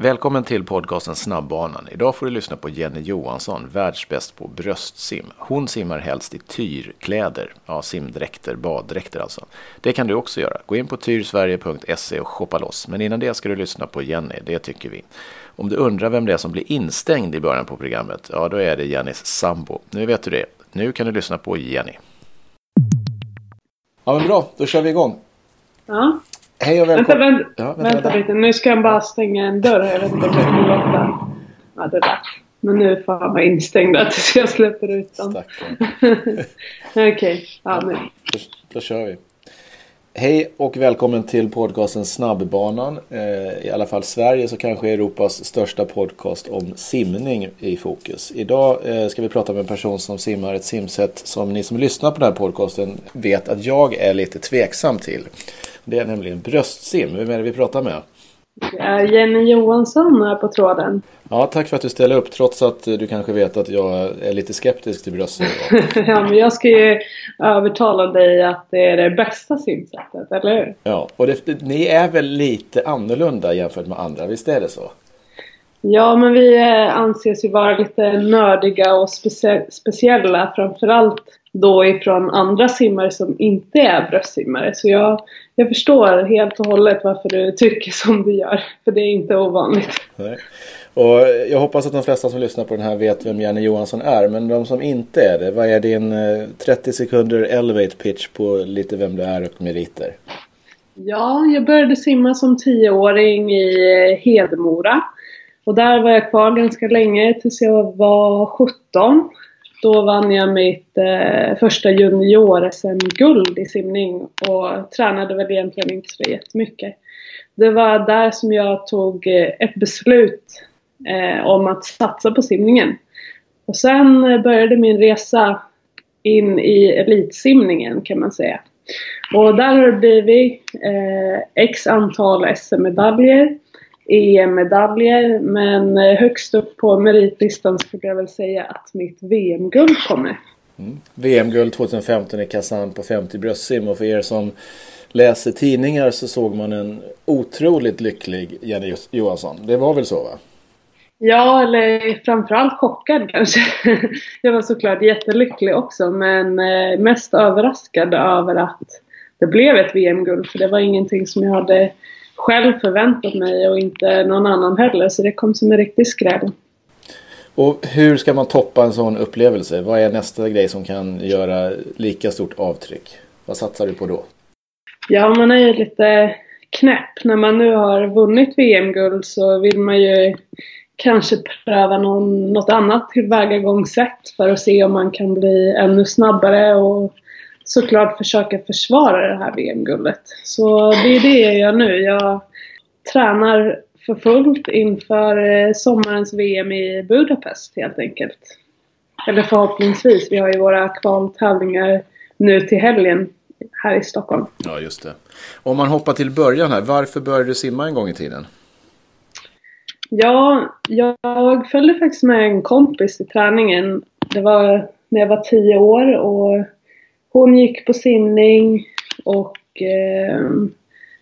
Välkommen till podcasten Snabbbanan. Idag får du lyssna på Jenny Johansson, världsbäst på bröstsim. Hon simmar helst i tyrkläder, ja simdräkter, baddräkter alltså. Det kan du också göra. Gå in på tyrsverige.se och shoppa loss. Men innan det ska du lyssna på Jenny, det tycker vi. Om du undrar vem det är som blir instängd i början på programmet, ja då är det Jennys sambo. Nu vet du det. Nu kan du lyssna på Jenny. Ja men bra, då kör vi igång. Ja. Hej och Vänta, välkommen. vänta, Ja, vänta, lite. Nu ska han bara stänga en dörr. Jag vet inte om det kommer låta. Ja, det där. Men nu får han vara instängd tills jag släpper ut dem. Okej, ja nu. Då, då kör vi. Hej och välkommen till podcasten Snabbbanan. Eh, I alla fall Sverige så kanske Europas största podcast om simning i fokus. Idag eh, ska vi prata med en person som simmar ett simsätt som ni som lyssnar på den här podcasten vet att jag är lite tveksam till. Det är nämligen bröstsim. Vem är det vi pratar med? Det är Jenny Johansson här på tråden. Ja, tack för att du ställer upp trots att du kanske vet att jag är lite skeptisk till bröstsim. ja, men jag ska ju övertala dig att det är det bästa simsättet, eller hur? Ja, och det, ni är väl lite annorlunda jämfört med andra, visst är det så? Ja, men vi eh, anses ju vara lite nördiga och specie speciella. Framförallt då ifrån andra simmare som inte är bröstsimmare. Så jag, jag förstår helt och hållet varför du tycker som du gör. För det är inte ovanligt. Nej. Och jag hoppas att de flesta som lyssnar på den här vet vem Janne Johansson är. Men de som inte är det, vad är din eh, 30 sekunder elevate pitch på lite vem du är och meriter? Ja, jag började simma som tioåring i eh, Hedemora. Och där var jag kvar ganska länge tills jag var 17. Då vann jag mitt eh, första junior-SM-guld i simning och tränade väl egentligen inte så jättemycket. Det var där som jag tog eh, ett beslut eh, om att satsa på simningen. Och sen eh, började min resa in i elitsimningen kan man säga. Och där har det blivit eh, x antal SM-medaljer, EM-medaljer, men eh, högst upp på meritlistan skulle jag väl säga att mitt VM-guld kommer. Mm. VM-guld 2015 i Kazan på 50 bröstsim och för er som läser tidningar så såg man en otroligt lycklig Jenny Johansson. Det var väl så va? Ja, eller framförallt chockad kanske. Jag var såklart jättelycklig också men eh, mest överraskad över att det blev ett VM-guld för det var ingenting som jag hade själv förväntat mig och inte någon annan heller så det kom som en riktig skräll. Och hur ska man toppa en sån upplevelse? Vad är nästa grej som kan göra lika stort avtryck? Vad satsar du på då? Ja, man är ju lite knäpp. När man nu har vunnit VM-guld så vill man ju kanske pröva någon, något annat tillvägagångssätt för att se om man kan bli ännu snabbare och såklart försöka försvara det här VM-guldet. Så det är det jag gör nu. Jag tränar för fullt inför eh, sommarens VM i Budapest helt enkelt. Eller förhoppningsvis. Vi har ju våra kvaltävlingar nu till helgen här i Stockholm. Ja, just det. Om man hoppar till början här. Varför började du simma en gång i tiden? Ja, jag följde faktiskt med en kompis i träningen. Det var när jag var tio år och hon gick på simning och eh,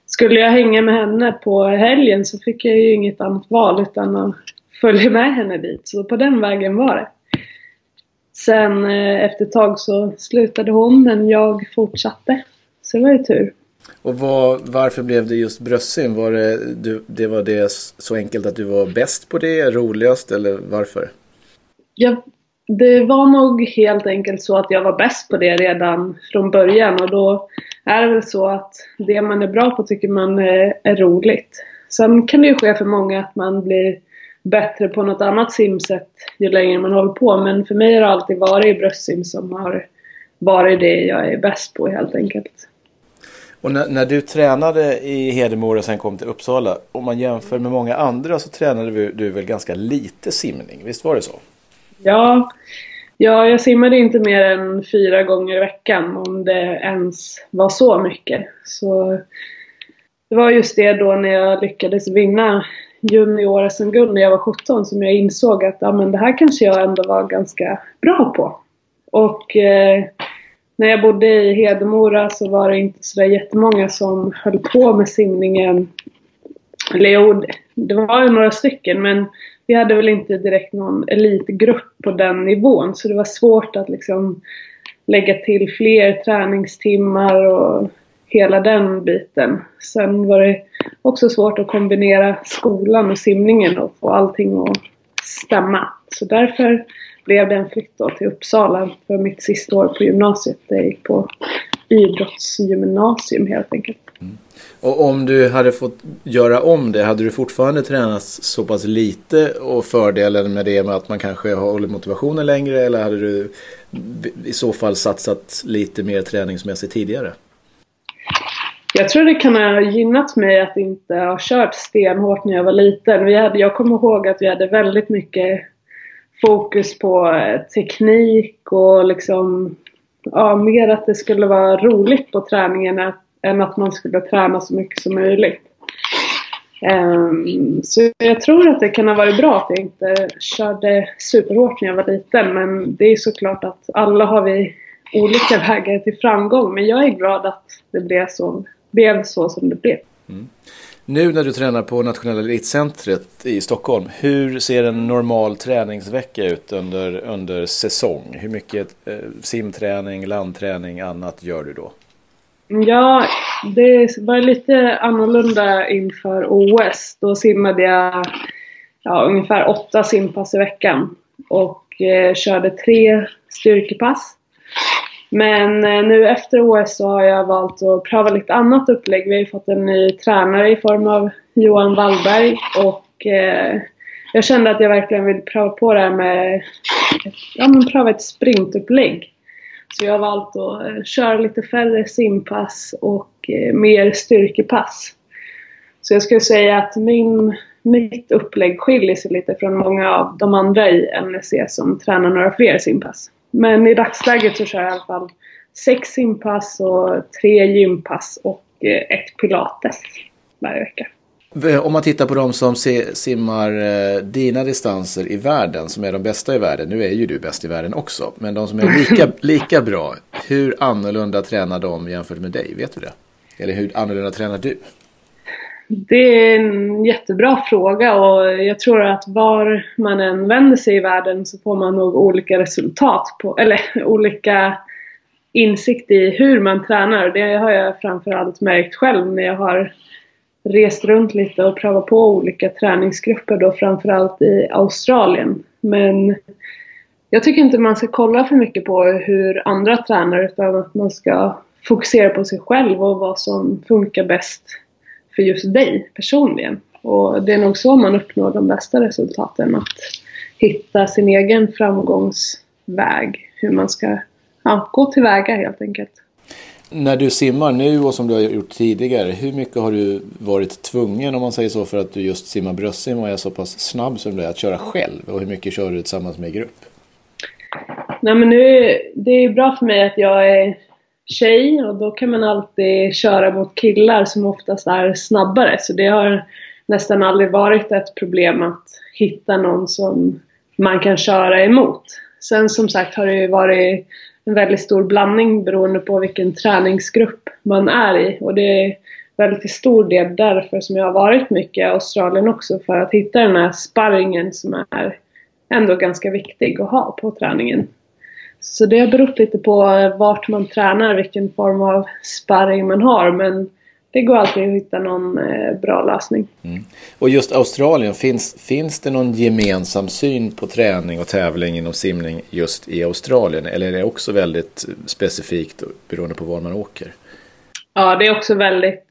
skulle jag hänga med henne på helgen så fick jag ju inget annat val utan att följa med henne dit. Så på den vägen var det. Sen eh, efter ett tag så slutade hon men jag fortsatte. Så det var ju tur. Och vad, varför blev det just bröstsim? Var det, du, det var det så enkelt att du var bäst på det, roligast eller varför? Ja, det var nog helt enkelt så att jag var bäst på det redan från början och då är det väl så att det man är bra på tycker man är, roligt. Sen kan det ju ske för många att man blir bättre på något annat simsätt ju längre man håller på men för mig har det alltid varit bröstsim som har varit det jag är bäst på helt enkelt. Och när, när, du tränade i Hedemora och sen kom till Uppsala, om man jämför med många andra så tränade du, du väl ganska lite simning, visst var det så? Ja, ja, jag simmade inte mer än fyra gånger i veckan om det ens var så mycket. Så det var just det då när jag lyckades vinna junior-SM-guld när jag var 17 som jag insåg att ja, men det här kanske jag ändå var ganska bra på. Och eh, när jag bodde i Hedemora så var det inte så jättemånga som höll på med simningen eller jo, det var ju några stycken men vi hade väl inte direkt någon elitgrupp på den nivån så det var svårt att liksom lägga till fler träningstimmar och hela den biten. Sen var det också svårt att kombinera skolan och simningen och få allting att stämma. Så därför blev det en flytt till Uppsala för mitt sista år på gymnasiet. Jag gick på idrottsgymnasium helt enkelt. Mm. Och om du hade fått göra om det, hade du fortfarande tränat så pass lite och fördelen med det med att man kanske håller motivationen längre eller hade du i så fall satsat lite mer träningsmässigt tidigare? Jag tror det kan ha gynnat mig att inte ha kört stenhårt när jag var liten. Vi hade, jag kommer ihåg att vi hade väldigt mycket fokus på eh, teknik och liksom ja, mer att det skulle vara roligt på träningen än att man skulle träna så mycket som möjligt. Um, så jag tror att det kan ha varit bra att jag inte körde superhårt när jag var liten men det är såklart att alla har vi olika vägar till framgång men jag är glad att det blev så, blev så som det blev. Mm. Nu när du tränar på Nationella Elitcentret i Stockholm, hur ser en normal träningsvecka ut under, under säsong? Hur mycket eh, simträning, landträning, annat gör du då? Ja, det var lite annorlunda inför OS. Då simmade jag ja, ungefär åtta simpass i veckan och eh, körde tre styrkepass. Men eh, nu efter OS så har jag valt att pröva lite annat upplägg. Vi har ju fått en ny tränare i form av Johan Wallberg och eh, jag kände att jag verkligen vill pröva på det här med ja, men pröva ett sprintupplägg. Så jag har valt att eh, köra lite färre simpass och eh, mer styrkepass. Så jag skulle säga att min, mitt upplägg skiljer sig lite från många av de andra i NSC som tränar några fler simpass. Men i dagsläget så kör jag i alla fall sex simpass och tre gympass och eh, ett pilates varje vecka. Om man tittar på de som simmar eh, dina distanser i världen, som är de bästa i världen, nu är ju du bäst i världen också, men de som är lika, lika bra, hur annorlunda tränar de jämfört med dig? Vet du det? Eller hur annorlunda tränar du? Det är en jättebra fråga och jag tror att var man än vänder sig i världen så får man nog olika resultat på, eller olika insikt i hur man tränar. Det har jag framförallt märkt själv när jag har rest runt lite och prövat på olika träningsgrupper då framförallt i Australien. Men jag tycker inte man ska kolla för mycket på hur andra tränar utan att man ska fokusera på sig själv och vad som funkar bäst för just dig personligen. Och det är nog så man uppnår de bästa resultaten. Att hitta sin egen framgångsväg. Hur man ska ja, gå tillväga helt enkelt. När du simmar nu och som du har gjort tidigare, hur mycket har du varit tvungen om man säger så för att du just simmar bröstsim och är så pass snabb som du är att köra själv? Och hur mycket kör du tillsammans med grupp? Nej men nu, det är bra för mig att jag är tjej och då kan man alltid köra mot killar som oftast är snabbare. Så det har nästan aldrig varit ett problem att hitta någon som man kan köra emot. Sen som sagt har det ju varit en väldigt stor blandning beroende på vilken träningsgrupp man är i. Och det är väldigt till stor del därför som jag har varit mycket i Australien också. För att hitta den här sparringen som är ändå ganska viktig att ha på träningen. Så det har berott lite på vart man tränar, vilken form av sparring man har. Men det går alltid att hitta någon eh, bra lösning. Mm. Och just Australien, finns, finns det någon gemensam syn på träning och tävling inom simning just i Australien? Eller är det också väldigt specifikt beroende på var man åker? Ja, det är också väldigt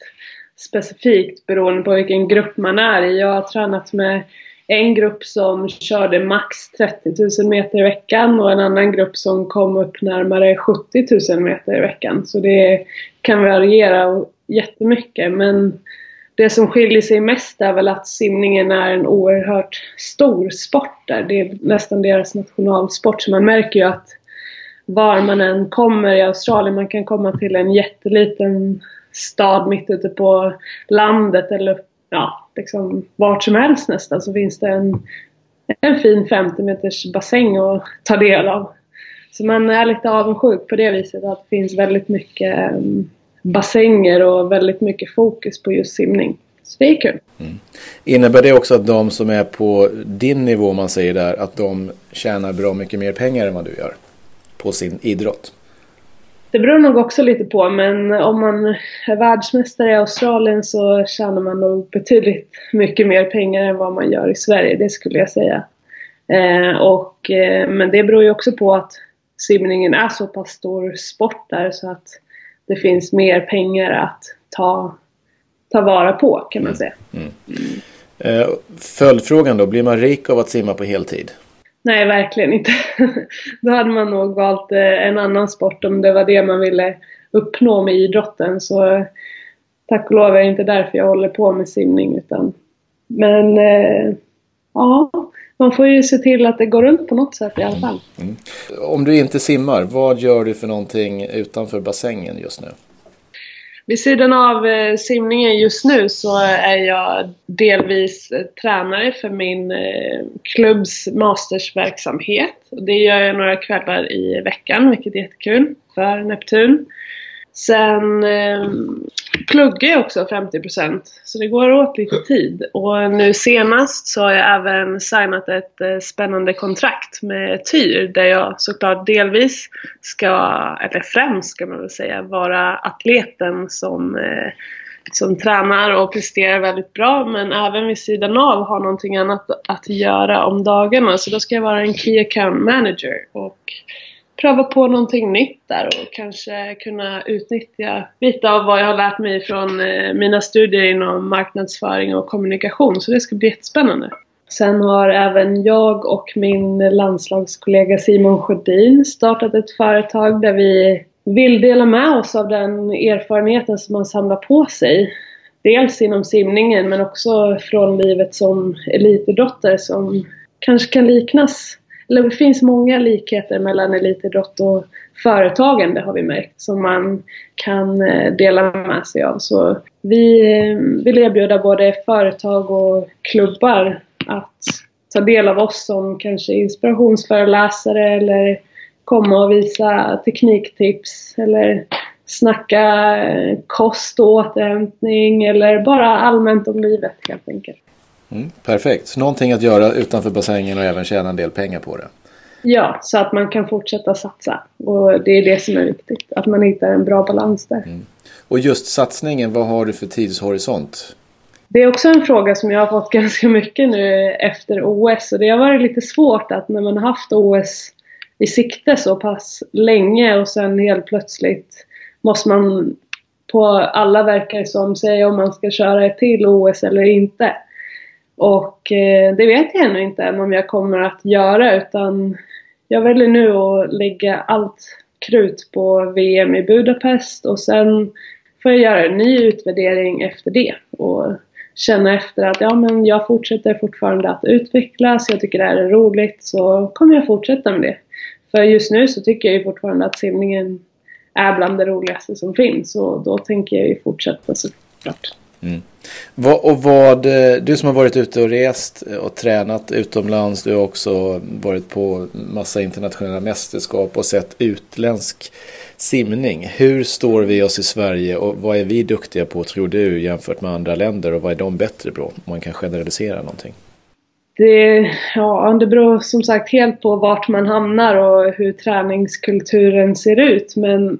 specifikt beroende på vilken grupp man är i. Jag har tränat med en grupp som körde max 30 000 meter i veckan och en annan grupp som kom upp närmare 70 000 meter i veckan. Så det kan variera jättemycket men det som skiljer sig mest är väl att simningen är en oerhört stor sport där. Det är nästan deras nationalsport så man märker ju att var man än kommer i Australien, man kan komma till en jätteliten stad mitt ute på landet eller ja, liksom vart som helst nästan så finns det en, en fin 50 meters bassäng att ta del av. Så man är lite avundsjuk på det viset att det finns väldigt mycket um, bassänger och väldigt mycket fokus på just simning. Så det är kul. Mm. Innebär det också att de som är på din nivå, man säger där, att de tjänar bra mycket mer pengar än vad du gör på sin idrott? Det beror nog också lite på, men om man är världsmästare i Australien så tjänar man nog betydligt mycket mer pengar än vad man gör i Sverige, det skulle jag säga. Eh, och, eh, men det beror ju också på att simningen är så pass stor sport där så att det finns mer pengar att ta, ta vara på kan man säga. Mm. Mm. Eh, följdfrågan då, blir man rik av att simma på heltid? Nej, verkligen inte. Då hade man nog valt eh, en annan sport om det var det man ville uppnå med idrotten. Så tack och lov är det inte därför jag håller på med simning. Utan, men eh, ja, man får ju se till att det går runt på något sätt i alla fall. Mm. Om du inte simmar, vad gör du för någonting utanför bassängen just nu? Vid sidan av eh, simningen just nu så är jag delvis eh, tränare för min eh, klubbs mastersverksamhet. Det gör jag några kvällar i veckan, vilket är jättekul för Neptun. Sen eh, pluggar jag också 50% så det går åt lite tid. Och nu senast så har jag även signat ett eh, spännande kontrakt med TYR där jag såklart delvis ska, eller främst ska man väl säga, vara atleten som eh, som tränar och presterar väldigt bra men även vid sidan av har någonting annat att göra om dagarna. Så då ska jag vara en Key Account Manager och pröva på någonting nytt där och kanske kunna utnyttja lite av vad jag har lärt mig från eh, mina studier inom marknadsföring och kommunikation. Så det ska bli jättespännande. Sen har även jag och min landslagskollega Simon Sjödin startat ett företag där vi vill dela med oss av den erfarenheten som man samlar på sig. Dels inom simningen men också från livet som elitidrottare som kanske kan liknas eller det finns många likheter mellan elitidrott och företagande har vi märkt som man kan eh, dela med sig av. Så vi eh, vill erbjuda både företag och klubbar att ta del av oss som kanske inspirationsföreläsare eller komma och visa tekniktips eller snacka eh, kost och återhämtning eller bara allmänt om livet helt enkelt. Mm, perfekt, så någonting att göra utanför bassängen och även tjäna en del pengar på det. Ja, så att man kan fortsätta satsa. Och det är det som är viktigt, att man hittar en bra balans där. Mm. Och just satsningen, vad har du för tidshorisont? Det är också en fråga som jag har fått ganska mycket nu efter OS och det har varit lite svårt att när man har haft OS i sikte så pass länge och sen helt plötsligt måste man på alla verkar som säga om man ska köra ett till OS eller inte. Och eh, det vet jag ännu inte än om jag kommer att göra utan jag väljer nu att lägga allt krut på VM i Budapest och sen får jag göra en ny utvärdering efter det och känna efter att ja men jag fortsätter fortfarande att utvecklas, jag tycker det här är roligt så kommer jag fortsätta med det. För just nu så tycker jag ju fortfarande att simningen är bland det roligaste som finns och då tänker jag ju fortsätta såklart. Mm. Och vad, eh, du som har varit ute och rest eh, och tränat utomlands, du har också varit på massa internationella mästerskap och sett utländsk simning. Hur står vi oss i Sverige och vad är vi duktiga på tror du jämfört med andra länder och vad är de bättre på? Om man kan generalisera någonting. Det, ja, det beror som sagt helt på vart man hamnar och hur träningskulturen ser ut men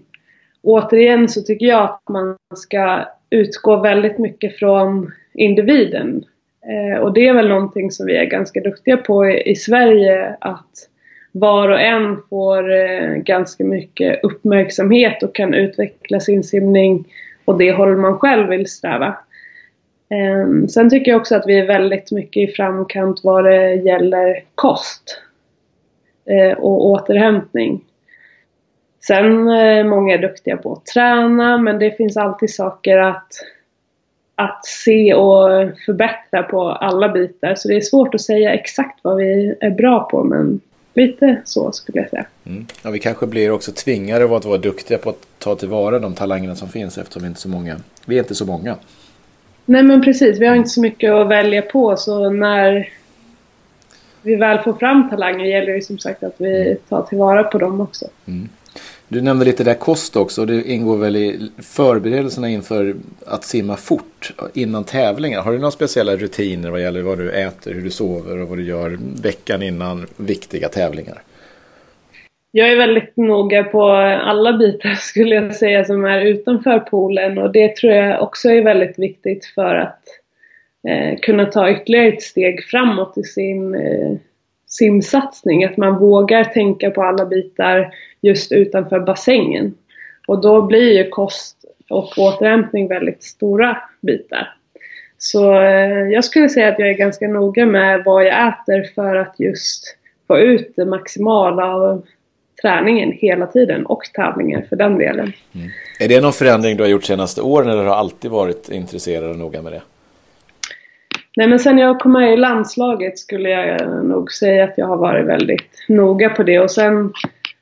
återigen så tycker jag att man ska utgå väldigt mycket från individen. Eh, och det är väl någonting som vi är ganska duktiga på i, Sverige att var och en får eh, ganska mycket uppmärksamhet och kan utveckla sin simning och det håll man själv vill sträva. Ehm, sen tycker jag också att vi är väldigt mycket i framkant vad det gäller kost eh, och återhämtning. Sen eh, många är duktiga på att träna men det finns alltid saker att, att se och förbättra på alla bitar. Så det är svårt att säga exakt vad vi är bra på men lite så skulle jag säga. Mm. Ja, vi kanske blir också tvingade att vara duktiga på att ta tillvara de talangerna som finns eftersom vi inte är så många. Vi är inte så många. Nej men precis, vi har inte så mycket att välja på så när vi väl får fram talanger gäller det som sagt att vi tar tillvara på dem också. Mm. Du nämnde lite där kost också. och Det ingår väl i förberedelserna inför att simma fort innan tävlingar. Har du några speciella rutiner vad gäller vad du äter, hur du sover och vad du gör veckan innan viktiga tävlingar? Jag är väldigt noga på alla bitar skulle jag säga som är utanför poolen och det tror jag också är väldigt viktigt för att eh, kunna ta ytterligare ett steg framåt i sin eh, simsatsning. Att man vågar tänka på alla bitar just utanför bassängen. Och då blir ju kost och återhämtning väldigt stora bitar. Så eh, jag skulle säga att jag är ganska noga med vad jag äter för att just få ut det maximala av träningen hela tiden och tävlingen för den delen. Mm. Är det någon förändring du har gjort senaste åren eller har du alltid varit intresserad och noga med det? Nej men sen jag kom med i landslaget skulle jag nog säga att jag har varit väldigt noga på det och sen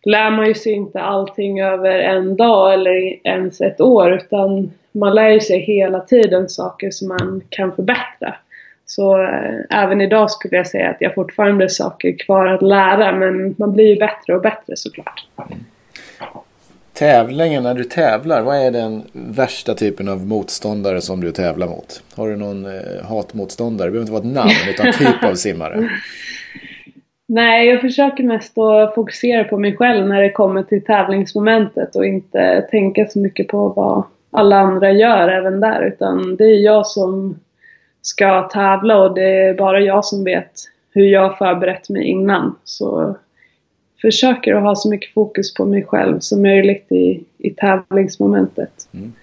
lär man ju sig inte allting över en dag eller ens ett år utan man lär sig hela tiden saker som man kan förbättra. Så äh, även idag skulle jag säga att jag fortfarande har saker kvar att lära men man blir ju bättre och bättre såklart. Tävlingen, när du tävlar, vad är den värsta typen av motståndare som du tävlar mot? Har du någon eh, hatmotståndare? Det behöver inte vara ett namn, utan typ av simmare. Nej, jag försöker mest att fokusera på mig själv när det kommer till tävlingsmomentet och inte tänka så mycket på vad alla andra gör även där. Utan det är jag som ska tävla och det är bara jag som vet hur jag förberett mig innan. Så försöker att ha så mycket fokus på mig själv som möjligt i, i tävlingsmomentet. Mm.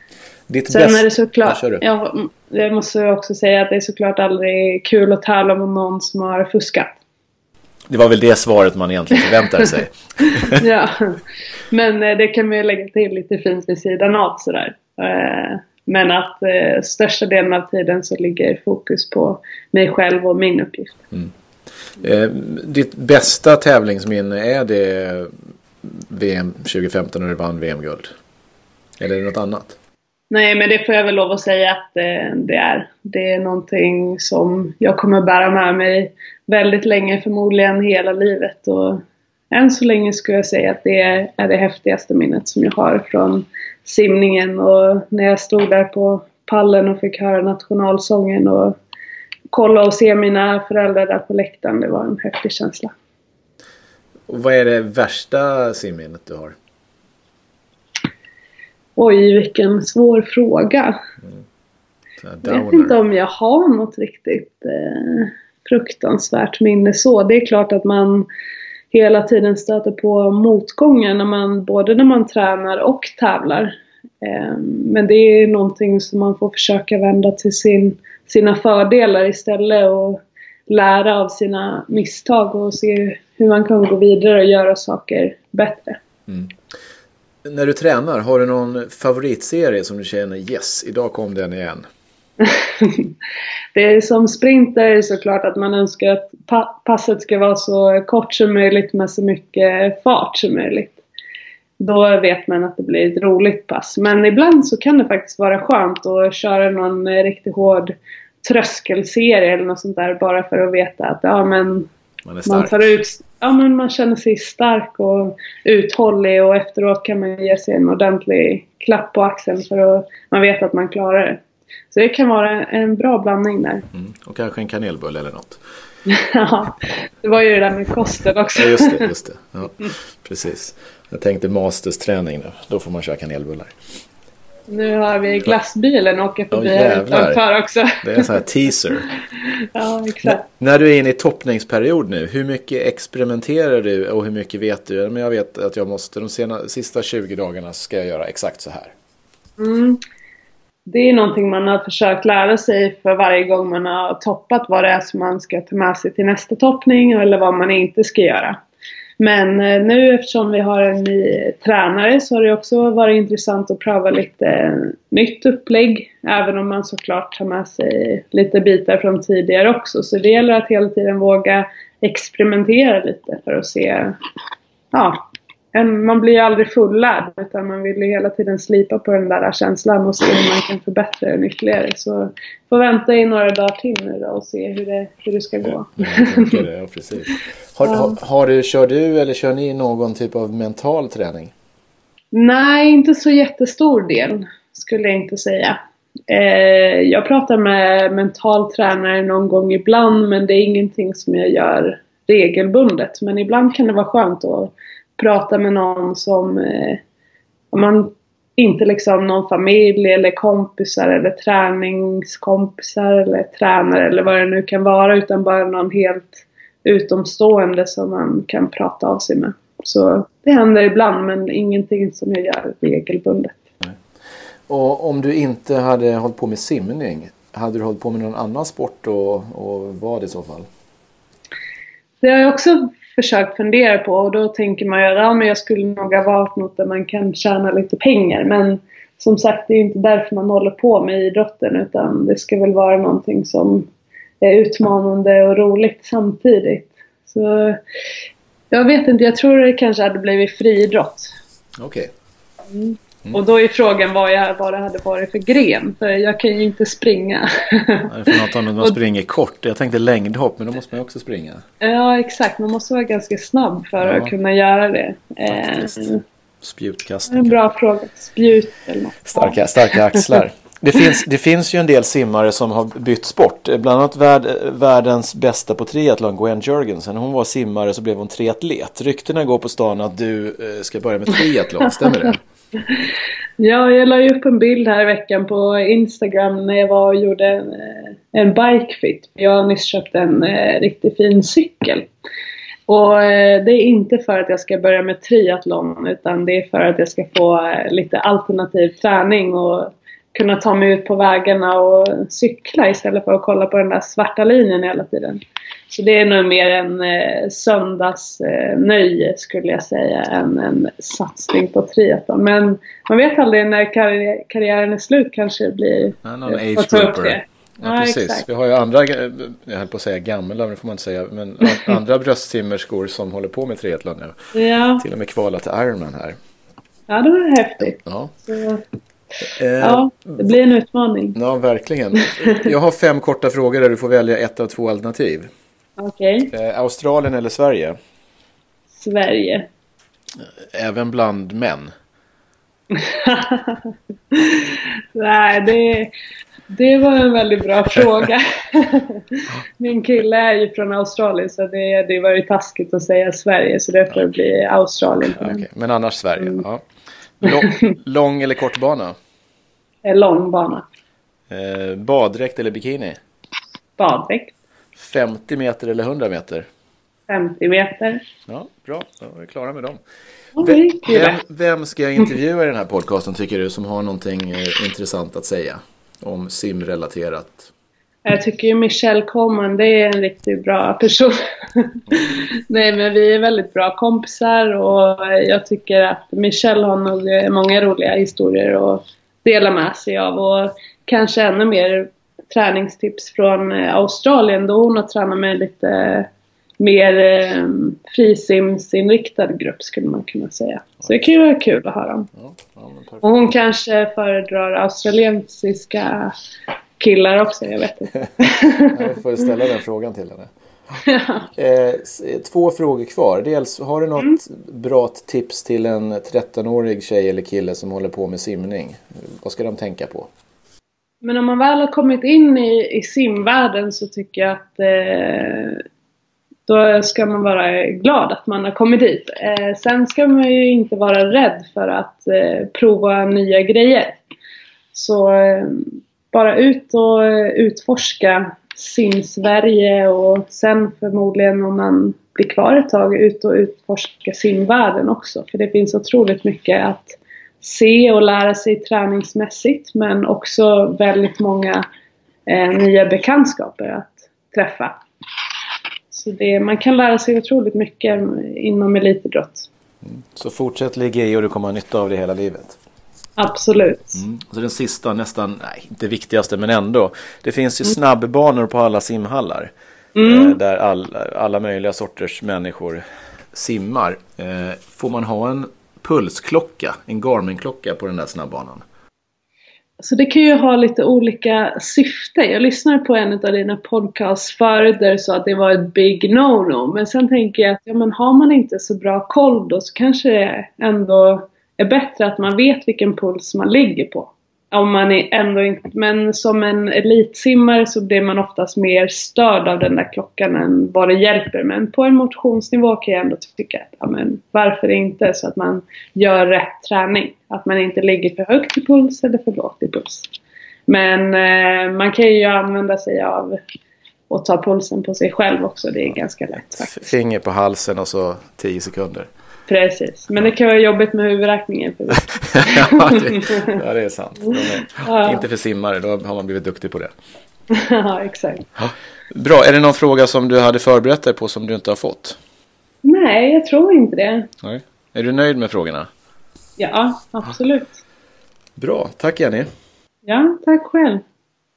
Ditt Sen bäst... är det såklart, ja, jag, jag måste också säga att det är såklart aldrig kul att tävla mot någon som har fuskat. Det var väl det svaret man egentligen förväntade sig. ja, men eh, det kan man ju lägga till lite fint vid sidan av sådär. Eh, men att eh, största delen av tiden så ligger fokus på mig själv och min uppgift. Mm. Eh, ditt bästa tävlingsminne, är det VM 2015 när du vann VM-guld? Eller är det något annat? Nej, men det får jag väl lov att säga att det, det, är. Det är någonting som jag kommer bära med mig väldigt länge, förmodligen hela livet. Och än så länge skulle jag säga att det är, är det häftigaste minnet som jag har från simningen och när jag stod där på pallen och fick höra nationalsången och kolla och se mina föräldrar där på läktaren. Det var en häftig känsla. Och vad är det värsta simminnet du har? Oj, vilken svår fråga. Mm. Jag vet inte om jag har något riktigt eh, fruktansvärt minne så. Det är klart att man hela tiden stöter på motgångar när man, både när man tränar och tävlar. Eh, men det är någonting som man får försöka vända till sin sina fördelar istället och lära av sina misstag och se hur man kan gå vidare och göra saker bättre. Mm. När du tränar, har du någon favoritserie som du känner yes, idag kom den igen? det är som sprinter såklart att man önskar att pa passet ska vara så kort som möjligt med så mycket fart som möjligt. Då vet man att det blir ett roligt pass. Men ibland så kan det faktiskt vara skönt att köra någon riktigt hård tröskelserie eller något sånt där bara för att veta att ja men man, man tar ut, ja men man känner sig stark och uthållig och efteråt kan man ge sig en ordentlig klapp på axeln för att man vet att man klarar det. Så det kan vara en bra blandning där. Mm, och kanske en kanelbulle eller något. ja, det var ju det där med kosten också. ja, just det, just det. Ja, precis. Jag tänkte masters-träning nu. Då får man köra kanelbullar. Nu har vi glassbilen åka förbi oh, här utanför också. Det är en sån här teaser. ja, exakt. när du är inne i toppningsperiod nu, hur mycket experimenterar du och hur mycket vet du? Men jag vet att jag måste, de sena, sista 20 dagarna ska jag göra exakt så här. Mm. Det är någonting man har försökt lära sig för varje gång man har toppat vad det är som man ska ta med sig till nästa toppning eller vad man inte ska göra. Men eh, nu eftersom vi har en ny tränare så har det också varit intressant att pröva lite eh, nytt upplägg. Även om man såklart tar med sig lite bitar från tidigare också. Så det gäller att hela tiden våga experimentera lite för att se ja, man blir ju aldrig fullärd utan man vill ju hela tiden slipa på den där känslan och se hur man kan förbättra den ytterligare. Så får vänta i några dagar till nu då och se hur det, hur det ska gå. Ja, det, ja, precis. Har, har, har, du, kör du eller kör ni någon typ av mental träning? Nej, inte så jättestor del skulle jag inte säga. Eh, jag pratar med mental tränare någon gång ibland men det är ingenting som jag gör regelbundet. Men ibland kan det vara skönt att prata med någon som eh, om man inte liksom någon familj eller kompisar eller träningskompisar eller tränare eller vad det nu kan vara utan bara någon helt utomstående som man kan prata av sig med. Så det händer ibland men ingenting som jag gör regelbundet. Och om du inte hade hållit på med simning, hade du hållit på med någon annan sport och, och vad i så fall? Det har jag också försökt fundera på och då tänker man ju att ja, jag skulle nog ha valt något där man kan tjäna lite pengar. Men som sagt, det är inte därför man håller på med idrotten utan det ska väl vara någonting som är utmanande och roligt samtidigt. Så jag vet inte, jag tror det kanske hade blivit friidrott. Okej. Okay. Mm. Mm. Och då är frågan vad, jag, vad det hade varit för gren. För jag kan ju inte springa. Är för något om man springer kort. Jag tänkte längdhopp men då måste man ju också springa. Ja exakt. Man måste vara ganska snabb för ja. att kunna göra det. Faktiskt. Eh, Spjutkastning. En bra fråga. Spjut eller något. Starka, starka axlar. Det finns, det finns ju en del simmare som har bytt sport. Bland annat värld, världens bästa på triathlon, Gwen Jorgensen. Hon var simmare så blev hon triatlet. Ryktena går på stan att du eh, ska börja med triathlon, stämmer det? Ja, jag la ju upp en bild här i veckan på Instagram när jag var och gjorde en, eh, en bikefit. Jag har nyss köpt en eh, riktigt fin cykel. Och eh, det är inte för att jag ska börja med triathlon utan det är för att jag ska få eh, lite alternativ träning och kunna ta mig ut på vägarna och cykla istället för att kolla på den där svarta linjen hela tiden. Så det är nog mer en eh, söndagsnöje eh, skulle jag säga än en satsning på triathlon. Men man vet aldrig när karri karriären är slut kanske det blir... Ja, någon eh, age grouper. Ja, ja, precis. Exakt. Vi har ju andra, jag höll på att säga gamla, det får man inte säga, men andra bröstsimmerskor som håller på med triathlon nu. Ja. Till och med kvalat till Ironman här. Ja, det var häftigt. Ja. Så, Eh, ja, det blir en utmaning. Ja, verkligen. Jag har fem korta frågor där du får välja ett av två alternativ. Okej. Okay. Eh, Australien eller Sverige? Sverige. Även bland män? Nej, det, det var en väldigt bra fråga. Min kille är ju från Australien så det, det var ju taskigt att säga Sverige så det får bli Australien. Okay. Men annars Sverige, mm. ja. Lång, lång eller kort bana? Lång bana. Eh, baddräkt eller bikini? Baddräkt. 50 meter eller 100 meter? 50 meter. Ja, bra. Då är vi klara med dem. vem, vem ska jag intervjua i den här podcasten tycker du som har någonting eh, intressant att säga om simrelaterat? Jag tycker ju Michelle Coleman, det är en riktigt bra person. Nej men vi är väldigt bra kompisar och jag tycker att Michelle har nog många roliga historier att dela med sig av och kanske ännu mer träningstips från Australien då hon har tränat med lite mer eh, frisimsinriktad grupp skulle man kunna säga. Så det kan ju vara kul att höra om. och hon kanske föredrar australiensiska killar också, jag vet inte. jag får ställa den frågan till henne. Eh, två frågor kvar. Dels, har du något mm. bra tips till en 13-årig tjej eller kille som håller på med simning? Vad ska de tänka på? Men om man väl har kommit in i, i simvärlden så tycker jag att eh, då ska man vara glad att man har kommit dit. Eh, sen ska man ju inte vara rädd för att eh, prova nya grejer. Så eh, bara ut och eh, utforska sim-Sverige och sen förmodligen om man blir kvar ett tag ut och utforska simvärlden också. För det finns otroligt mycket att se och lära sig träningsmässigt men också väldigt många eh, nya bekantskaper att träffa. Så det, man kan lära sig otroligt mycket inom elitidrott. Mm. Så fortsätt ligga i och du kommer ha nytta av det hela livet? Absolut. Mm. Så den sista, nästan, nej inte viktigaste men ändå. Det finns ju mm. snabbbanor på alla simhallar. Mm. Eh, där all, alla möjliga sorters människor simmar. Eh, får man ha en pulsklocka, en Garmin-klocka på den där snabbbanan? Så det kan ju ha lite olika syfte. Jag lyssnade på en av dina podcasts förut där du sa att det var ett big no-no. Men sen tänker jag att ja, men har man inte så bra koll då så kanske det ändå är bättre att man vet vilken puls man ligger på. Om man är ändå inte, men som en elitsimmare så blir man oftast mer störd av den där klockan än vad det hjälper. Men på en motionsnivå kan jag ändå tycka att, ja men varför inte? Så att man gör rätt träning. Att man inte ligger för högt i puls eller för lågt i puls. Men eh, man kan ju använda sig av och ta pulsen på sig själv också. Det är ganska lätt faktiskt. Finger på halsen och så 10 sekunder. Precis, men det kan vara jobbigt med huvudräkningen. För ja, det, ja, det är sant. Är, ja. Inte för simmare, då har man blivit duktig på det. ja, exakt. Ja. Bra, är det någon fråga som du hade förberett dig på som du inte har fått? Nej, jag tror inte det. Nej. Är du nöjd med frågorna? Ja, absolut. Bra, tack Jenny. Ja, tack själv.